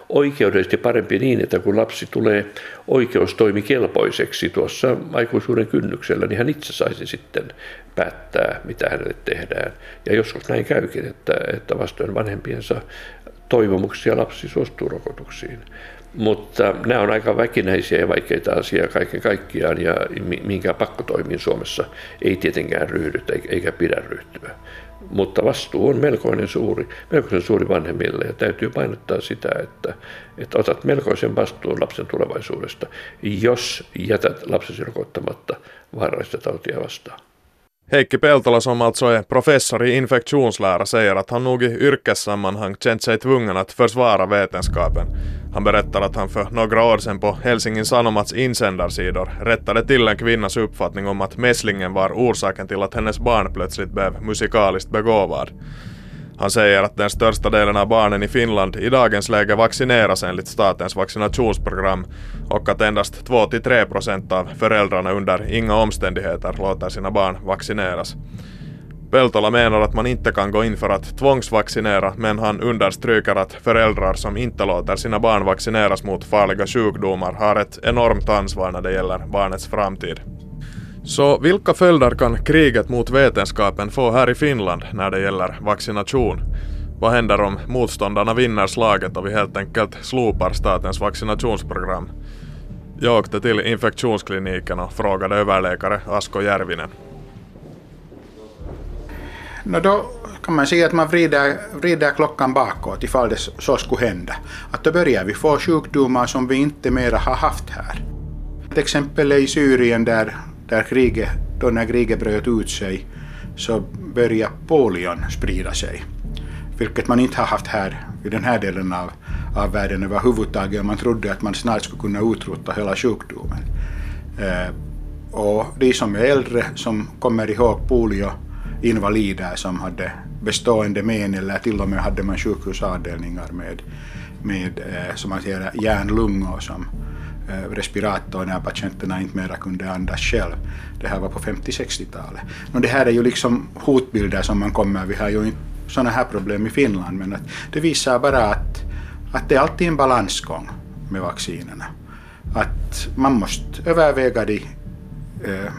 oikeudellisesti parempi niin, että kun lapsi tulee oikeustoimikelpoiseksi tuossa aikuisuuden kynnyksellä, niin hän itse saisi sitten päättää, mitä hänelle tehdään. Ja joskus näin käykin, että, että vastoin vanhempiensa toivomuksia lapsi suostuu rokotuksiin. Mutta nämä on aika väkinäisiä ja vaikeita asioita kaiken kaikkiaan ja minkään pakkotoimiin Suomessa ei tietenkään ryhdytä eikä pidä ryhtyä mutta vastuu on melkoinen suuri, melkoisen suuri vanhemmille ja täytyy painottaa sitä, että, että otat melkoisen vastuun lapsen tulevaisuudesta, jos jätät lapsesi rokottamatta vaarallista tautia vastaan. Heikki Peltola som alltså är professor i infektionslära säger att han nog i yrkessammanhang känt sig tvungen att försvara vetenskapen. Han berättar att han för några år sedan på Helsingin Sanomats insändarsidor rättade till en kvinnas uppfattning om att mässlingen var orsaken till att hennes barn plötsligt blev musikaliskt begåvad. Han säger att den största delen av barnen i Finland i dagens läge vaccineras enligt statens vaccinationsprogram och att endast 2-3 procent av föräldrarna under inga omständigheter låter sina barn vaccineras. Peltola menar att man inte kan gå in för att tvångsvaccinera men han understryker att föräldrar som inte låter sina barn vaccineras mot farliga sjukdomar har ett enormt ansvar när det gäller barnets framtid. Så vilka följder kan kriget mot vetenskapen få här i Finland när det gäller vaccination? Vad händer om motståndarna vinner slaget och vi helt enkelt slopar statens vaccinationsprogram? Jag åkte till infektionskliniken och frågade överläkare Asko Järvinen. No då kan man säga att man vrider, vrider klockan bakåt ifall det så skulle hända. Att då börjar vi få sjukdomar som vi inte mera har haft här. Ett exempel är i Syrien där där kriget, då när kriget bröt ut sig så började polion sprida sig. Vilket man inte har haft här i den här delen av, av världen överhuvudtaget. Man trodde att man snart skulle kunna utrota hela sjukdomen. Eh, och de som är äldre som kommer ihåg polio invalider som hade bestående men eller till och med hade man sjukhusavdelningar med, med eh, som man säger hjärnlungor som respirator när patienterna inte mera kunde andas själv. Det här var på 50-60-talet. det här är ju liksom hotbilder som man kommer, vi har ju inte sådana här problem i Finland, men att det visar bara att, att det är alltid en balansgång. med vaccinerna. Att man måste överväga de, eh,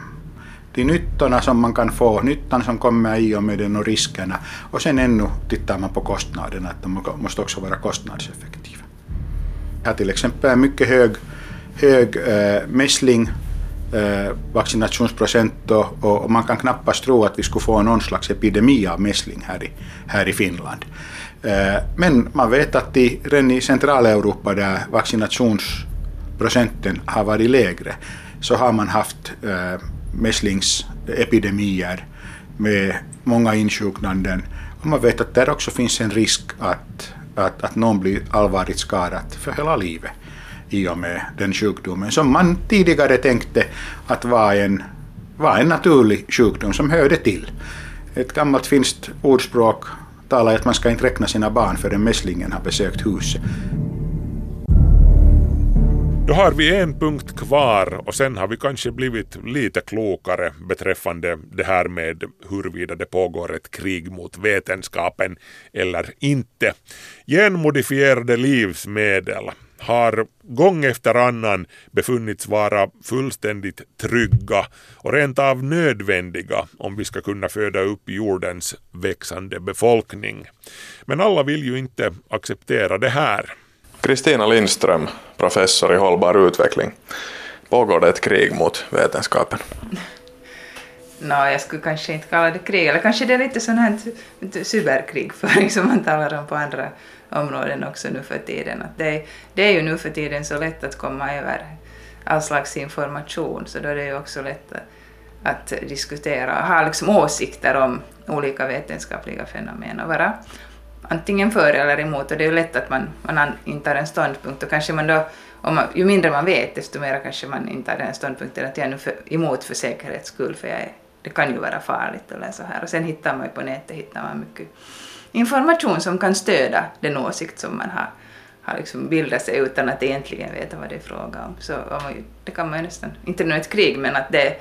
de nyttorna som man kan få, nyttan som kommer i och med den och riskerna. Och sen ännu tittar man på kostnaderna, att de måste också vara kostnadseffektiva. Här till exempel är mycket hög, hög eh, mässling eh, vaccinationsprocent och, och, man kan knappast tro att vi skulle få någon slags epidemi av mässling här i, här i Finland. Eh, men man vet att i, redan i Centraleuropa där vaccinationsprocenten har varit lägre så har man haft eh, mässlingsepidemier med många insjuknanden. Och man vet att där också finns en risk att, att, att någon blir allvarligt skadad för hela livet i och med den sjukdomen som man tidigare tänkte att var en, var en naturlig sjukdom som hörde till. Ett gammalt finskt ordspråk talar att man ska inte räkna sina barn förrän mässlingen har besökt huset. Då har vi en punkt kvar och sen har vi kanske blivit lite klokare beträffande det här med huruvida det pågår ett krig mot vetenskapen eller inte. Genmodifierade livsmedel har gång efter annan befunnits vara fullständigt trygga och rent av nödvändiga om vi ska kunna föda upp jordens växande befolkning. Men alla vill ju inte acceptera det här. Kristina Lindström, professor i hållbar utveckling. Pågår det ett krig mot vetenskapen? No, jag skulle kanske inte kalla det krig, eller kanske det är lite sån här cyberkrigföring som man talar om på andra områden också nu för tiden. Att det, det är ju nu för tiden så lätt att komma över all slags information, så då är det ju också lätt att, att diskutera och ha liksom åsikter om olika vetenskapliga fenomen och vara antingen för eller emot. Och det är ju lätt att man, man intar en ståndpunkt och kanske man då, om man, ju mindre man vet, desto mer kanske man intar den ståndpunkten att jag är nu för, emot för säkerhets skull, för jag är, det kan ju vara farligt eller så här. Och sen hittar man ju på nätet hittar man mycket information som kan stödja den åsikt som man har, har liksom bildat sig utan att egentligen veta vad det är fråga om. Så det kan man ju nästan, inte nu ett krig, men att det,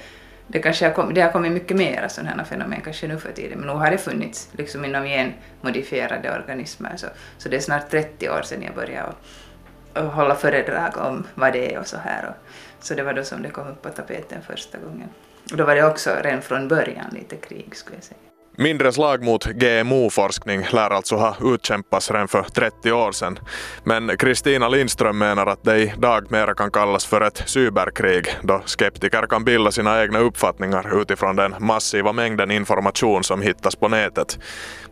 det kanske har kommit, det har kommit mycket mer sådana här fenomen kanske nu för tiden, men nu har det funnits liksom inom genmodifierade organismer, så, så det är snart 30 år sedan jag började och, och hålla föredrag om vad det är och så här. Och, så det var då som det kom upp på tapeten första gången. Och då var det också redan från början lite krig skulle jag säga. Mindre slag mot GMO-forskning lär alltså ha utkämpats redan för 30 år sedan. Men Kristina Lindström menar att det idag mera kan kallas för ett cyberkrig då skeptiker kan bilda sina egna uppfattningar utifrån den massiva mängden information som hittas på nätet.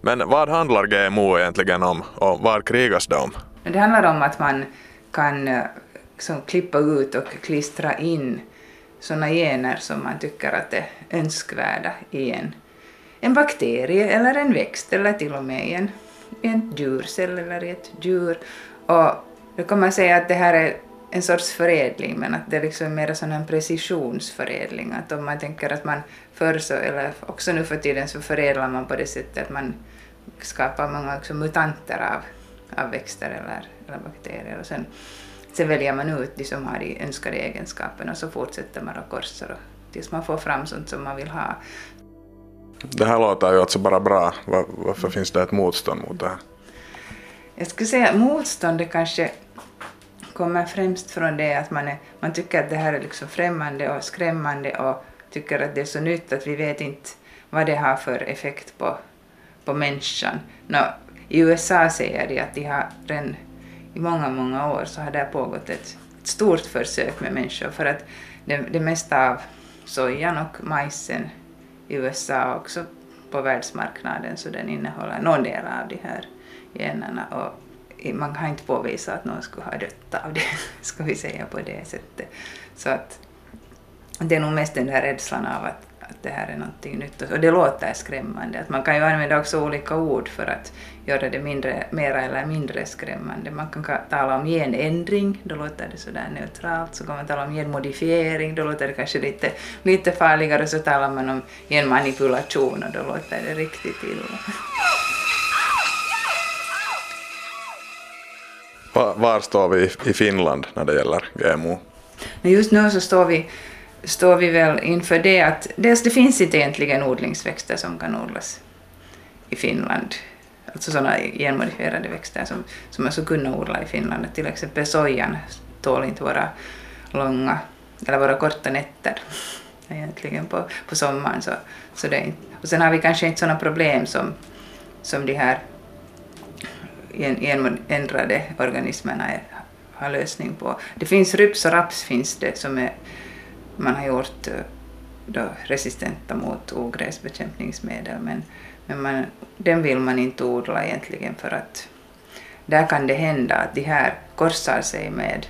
Men vad handlar GMO egentligen om och vad krigas det om? Det handlar om att man kan liksom, klippa ut och klistra in sådana gener som man tycker att är önskvärda i en en bakterie eller en växt eller till och med i en, en djurcell eller i ett djur. Och då kan man säga att det här är en sorts förädling men att det är liksom mer sån en precisionsförädling. Att om man tänker att man förr så, eller också nu för tiden så förädlar man på det sättet att man skapar många liksom mutanter av, av växter eller, eller bakterier och sen, sen väljer man ut de som har de önskade egenskaperna och så fortsätter man och korsar tills man får fram sånt som man vill ha. Det här låter ju alltså bara bra. Var, varför finns det ett motstånd mot det här? Jag skulle säga att motståndet kanske kommer främst från det att man, är, man tycker att det här är liksom främmande och skrämmande och tycker att det är så nytt att vi vet inte vad det har för effekt på, på människan. Nå, I USA säger de att de har redan i många, många år så har det pågått ett, ett stort försök med människor för att det, det mesta av sojan och majsen i USA också på världsmarknaden så den innehåller någon del av de här generna och man kan inte påvisa att någon skulle ha dött av det, ska vi säga på det sättet. Så att det är nog mest den där rädslan av att, att det här är någonting nytt och det låter skrämmande. Att man kan ju använda också olika ord för att göra det mindre, mera eller mindre skrämmande. Man kan tala om genändring, då låter det sådär neutralt. Så kan man tala om genmodifiering, då låter det kanske lite, lite farligare. Så talar man om genmanipulation och då låter det riktigt illa. Var står vi i Finland när det gäller GMO? Just nu så står vi, står vi väl inför det att dels det finns inte egentligen odlingsväxter som kan odlas i Finland alltså sådana genmodifierade växter som, som man skulle kunna odla i Finland. Till exempel sojan tål inte våra långa eller våra korta nätter egentligen på, på sommaren. Så, så det är inte. Och sen har vi kanske inte sådana problem som, som de här genändrade organismerna är, har lösning på. Det finns ryps och raps finns det som är, man har gjort eh, då resistenta mot ogräsbekämpningsmedel men, men man, den vill man inte odla egentligen för att där kan det hända att de här korsar sig med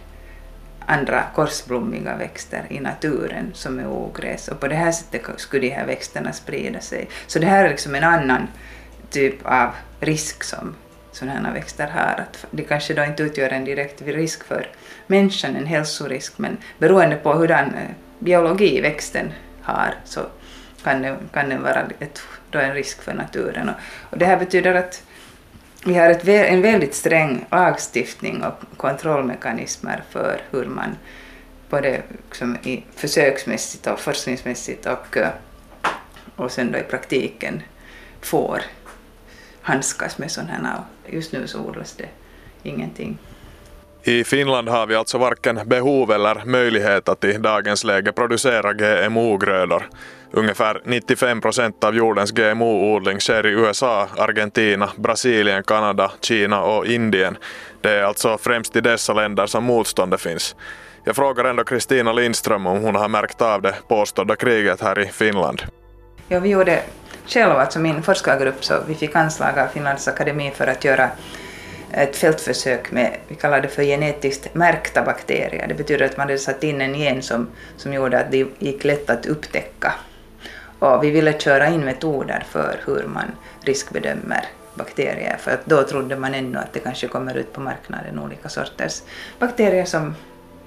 andra korsblommiga växter i naturen som är ogräs och på det här sättet skulle de här växterna sprida sig. Så det här är liksom en annan typ av risk som sådana här växter har. Att de kanske då inte utgör en direkt risk för människan, en hälsorisk, men beroende på hurdan biologi växten har så kan den, kan den vara ett, då en risk för naturen. Och, och det här betyder att vi har ett, en väldigt sträng lagstiftning och kontrollmekanismer för hur man både liksom i försöksmässigt och forskningsmässigt och, eh, och sen då i praktiken får handskas med sådana här. Just nu så odlas det ingenting. I Finland har vi alltså varken behov eller möjlighet att i dagens läge producera GMO-grödor. Ungefär 95 procent av jordens GMO-odling sker i USA, Argentina, Brasilien, Kanada, Kina och Indien. Det är alltså främst i dessa länder som motståndet finns. Jag frågar ändå Kristina Lindström om hon har märkt av det påstådda kriget här i Finland. Ja, vi gjorde själva, alltså min forskargrupp, så vi fick anslag av Finlands akademi för att göra ett fältförsök med, vi kallar det för genetiskt märkta bakterier. Det betyder att man hade satt in en gen som, som gjorde att det gick lätt att upptäcka. Och vi ville köra in metoder för hur man riskbedömer bakterier, för att då trodde man ännu att det kanske kommer ut på marknaden olika sorters bakterier som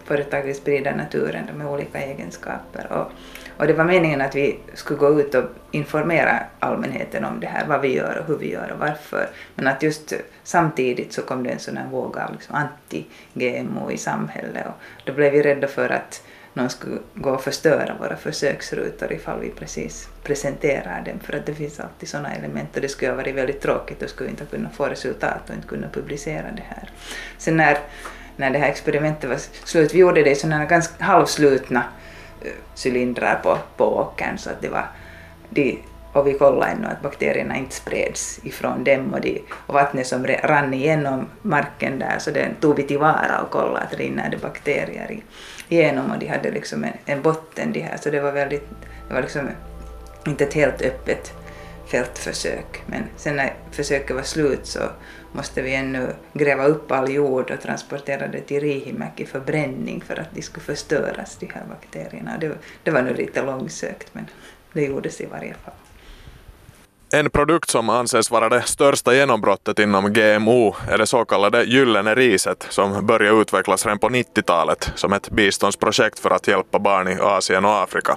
företaget sprider naturen med olika egenskaper. Och och det var meningen att vi skulle gå ut och informera allmänheten om det här, vad vi gör och hur vi gör och varför. Men att just samtidigt så kom det en sån här våg av liksom anti-GMO i samhället och då blev vi rädda för att någon skulle gå och förstöra våra försöksrutor ifall vi precis presenterar dem, för att det finns alltid sådana element och det skulle ha varit väldigt tråkigt och skulle inte kunna få resultat och inte kunna publicera det här. Sen när, när det här experimentet var slut, vi gjorde det i sådana ganska halvslutna cylindrar på, på åkern så att det var de, och vi kollade ännu att bakterierna inte spreds ifrån dem och, de, och vattnet som rann igenom marken där så den tog vi tillvara och kollade att rinner det bakterier igenom och de hade liksom en, en botten de här. Så det var väldigt, det var liksom inte ett helt öppet fältförsök. Men sen när försöket var slut så måste vi ännu gräva upp all jord och transportera det till Riihimäki för bränning för att de skulle förstöras, de här bakterierna. Det, det var nu lite långsökt men det gjordes i varje fall. En produkt som anses vara det största genombrottet inom GMO är det så kallade gyllene riset som började utvecklas redan på 90-talet som ett biståndsprojekt för att hjälpa barn i Asien och Afrika.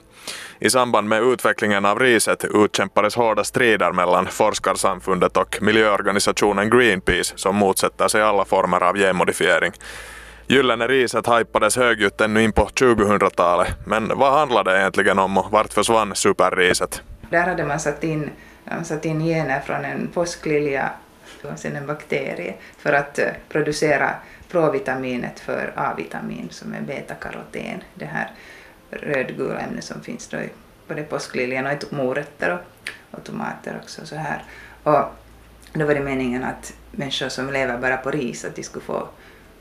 I samband med utvecklingen av riset utkämpades hårda strider mellan forskarsamfundet och miljöorganisationen Greenpeace som motsätter sig alla former av genmodifiering. Gyllene riset hajpades högljutt ännu in på 2000-talet, men vad handlade det egentligen om och vart försvann superriset? Där hade man satt in Alltså de satt in gener från en påsklilja och sen en bakterie för att eh, producera provitaminet för A-vitamin som är betakaroten, det här rödgula ämnet som finns då i både påskliljan och i morötter och, och tomater också. Så här. Och då var det meningen att människor som lever bara på ris att de skulle få,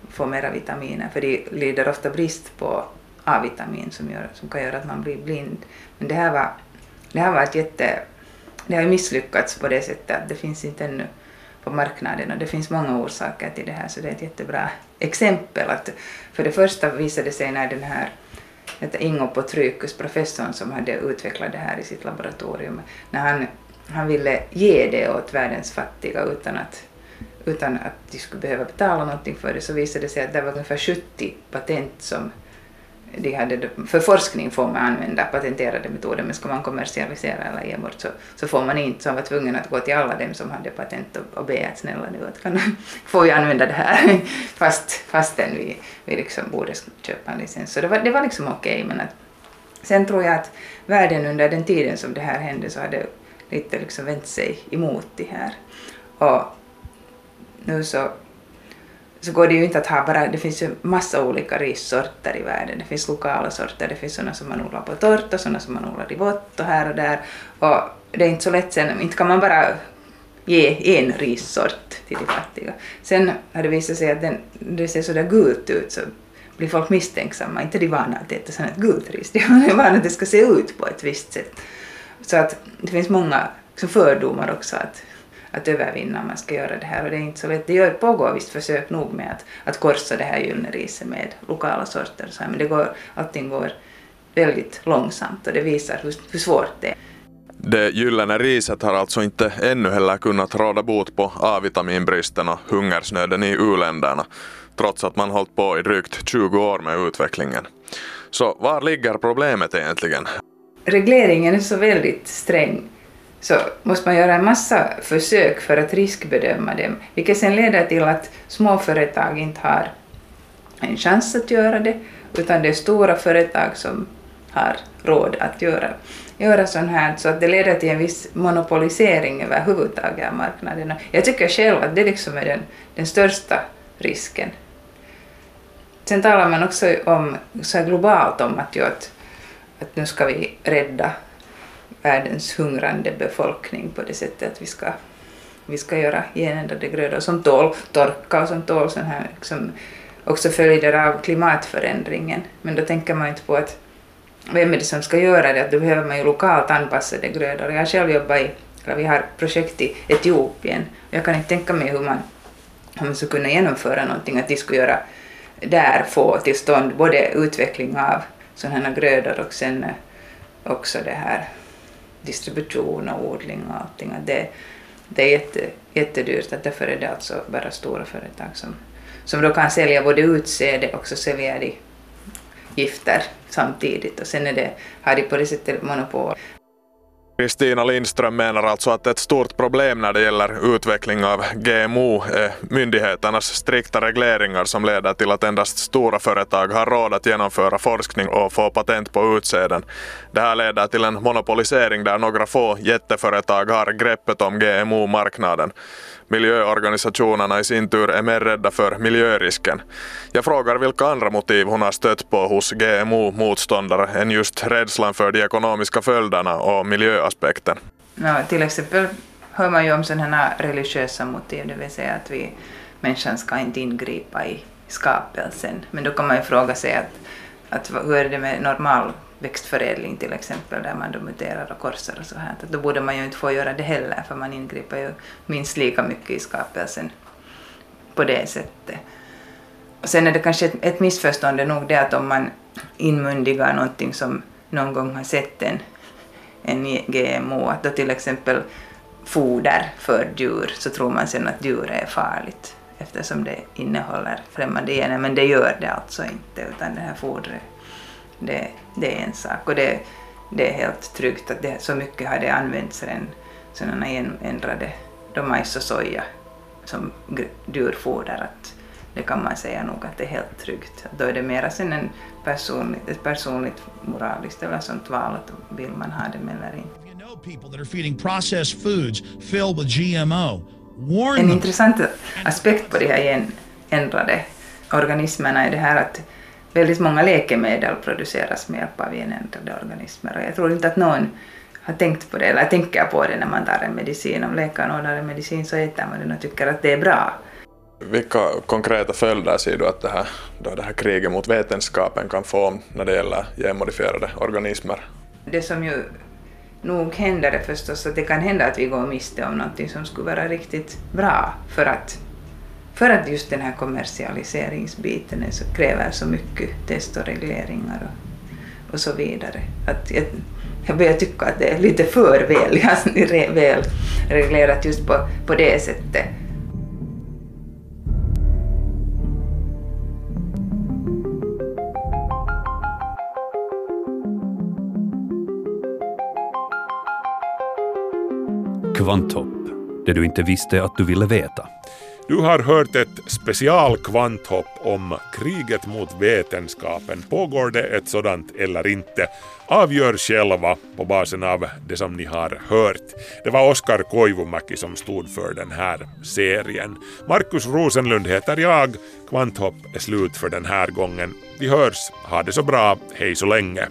få mera vitaminer för de lider ofta brist på A-vitamin som, gör, som kan göra att man blir blind. Men det här var, det här var ett jätte det har ju misslyckats på det sättet att det finns inte ännu på marknaden och det finns många orsaker till det här så det är ett jättebra exempel. Att för det första visade det sig när den här Ingo Potrykus, professorn som hade utvecklat det här i sitt laboratorium, när han, han ville ge det åt världens fattiga utan att, utan att de skulle behöva betala någonting för det så visade det sig att det var ungefär 70 patent som de hade, för forskning får man använda patenterade metoder men ska man kommersialisera eller ge bort så, så får man inte, så han var tvungen att gå till alla dem som hade patent och, och be att snälla nu att kan, får vi använda det här fast, fastän vi, vi liksom borde köpa en licens. Så det var, det var liksom okej okay, men att, sen tror jag att världen under den tiden som det här hände så hade lite liksom vänt sig emot det här. Och nu så, så går det ju inte att ha bara, det finns ju massa olika rissorter i världen. Det finns lokala sorter, det finns sådana som man odlar på torrt och sådana som man odlar i vått och här och där. Och det är inte så lätt sen, inte kan man bara ge en rissort till de fattiga. Sen har det visat sig att den, det ser sådär gult ut så blir folk misstänksamma. Inte de vana att äta sånt gult ris, de är vana att det ska se ut på ett visst sätt. Så att det finns många fördomar också att, att övervinna om man ska göra det här och det är inte så lätt. Det gör, pågår visst försök nog med att, att korsa det här gyllene riset med lokala sorter så här, men det går, allting går väldigt långsamt och det visar hur, hur svårt det är. Det gyllene riset har alltså inte ännu heller kunnat råda bot på A-vitaminbristen och hungersnöden i u-länderna, trots att man hållit på i drygt 20 år med utvecklingen. Så var ligger problemet egentligen? Regleringen är så väldigt sträng så måste man göra en massa försök för att riskbedöma dem, vilket sen leder till att små företag inte har en chans att göra det, utan det är stora företag som har råd att göra, göra sånt här, så att det leder till en viss monopolisering överhuvudtaget av marknaden. Jag tycker själv att det liksom är den, den största risken. Sen talar man också om, så globalt om att, ju att, att nu ska vi rädda världens hungrande befolkning på det sättet att vi ska, vi ska göra genändrade grödor som tål torka och som tål sån här, liksom, också följder av klimatförändringen. Men då tänker man inte på att vem är det som ska göra det, att då behöver man ju lokalt anpassade grödor. Jag har själv jobbat i, eller vi har projekt i Etiopien, och jag kan inte tänka mig hur man, hur man skulle kunna genomföra någonting, att de skulle göra där få till stånd både utveckling av sådana här grödor och sen eh, också det här distribution och odling och allting. Det, det är jätte, jättedyrt, att därför är det alltså bara stora företag som, som då kan sälja både utsäde och så säljer de gifter samtidigt och sen är det, har de på det sättet monopol. Kristina Lindström menar alltså att ett stort problem när det gäller utveckling av GMO är myndigheternas strikta regleringar som leder till att endast stora företag har råd att genomföra forskning och få patent på utsäden. Det här leder till en monopolisering där några få jätteföretag har greppet om GMO-marknaden. Miljöorganisationerna i sin tur är mer rädda för miljörisken. Jag frågar vilka andra motiv hon har stött på hos GMO-motståndare än just rädslan för de ekonomiska följderna och miljöaspekten. Ja, till exempel hör man ju om sådana här religiösa motiv, det vill säga att vi, människan ska inte ingripa i skapelsen. Men då kan man ju fråga sig att, att hur är det med normal växtförädling till exempel där man då muterar och korsar och så här. Då borde man ju inte få göra det heller för man ingriper ju minst lika mycket i skapelsen på det sättet. Och sen är det kanske ett, ett missförstånd är nog det att om man inmundigar någonting som någon gång har sett en, en GMO, att då till exempel foder för djur så tror man sen att djur är farligt eftersom det innehåller främmande gener, men det gör det alltså inte utan det här fodret det, det är en sak och det, det är helt tryggt att det, så mycket har det använts redan sådana ändrade då majs och soja som djurfoder att det kan man säga nog att det är helt tryggt. Då är det mera sen en personligt, ett personligt moraliskt eller sånt val att vill man ha det eller inte. En intressant aspekt på de här ändrade organismerna är det här att väldigt många läkemedel produceras med hjälp av genändrade organismer och jag tror inte att någon har tänkt på det eller tänker på det när man tar en medicin. Om läkaren ordnar en medicin så äter man den och tycker att det är bra. Vilka konkreta följder ser du att det här, då det här kriget mot vetenskapen kan få när det gäller genmodifierade organismer? Det som ju nog händer är förstås att det kan hända att vi går miste om någonting som skulle vara riktigt bra för att för att just den här kommersialiseringsbiten så, kräver så mycket test och regleringar och, och så vidare. Att jag, jag börjar tycka att det är lite för väl, alltså, väl reglerat just på, på det sättet. Kvanthopp, det du inte visste att du ville veta. Du har hört ett specialkvanthopp om kriget mot vetenskapen. Pågår det ett sådant eller inte? Avgör själva på basen av det som ni har hört. Det var Oskar Koivumäki som stod för den här serien. Markus Rosenlund heter jag. Kvanthopp är slut för den här gången. Vi hörs. Ha det så bra. Hej så länge.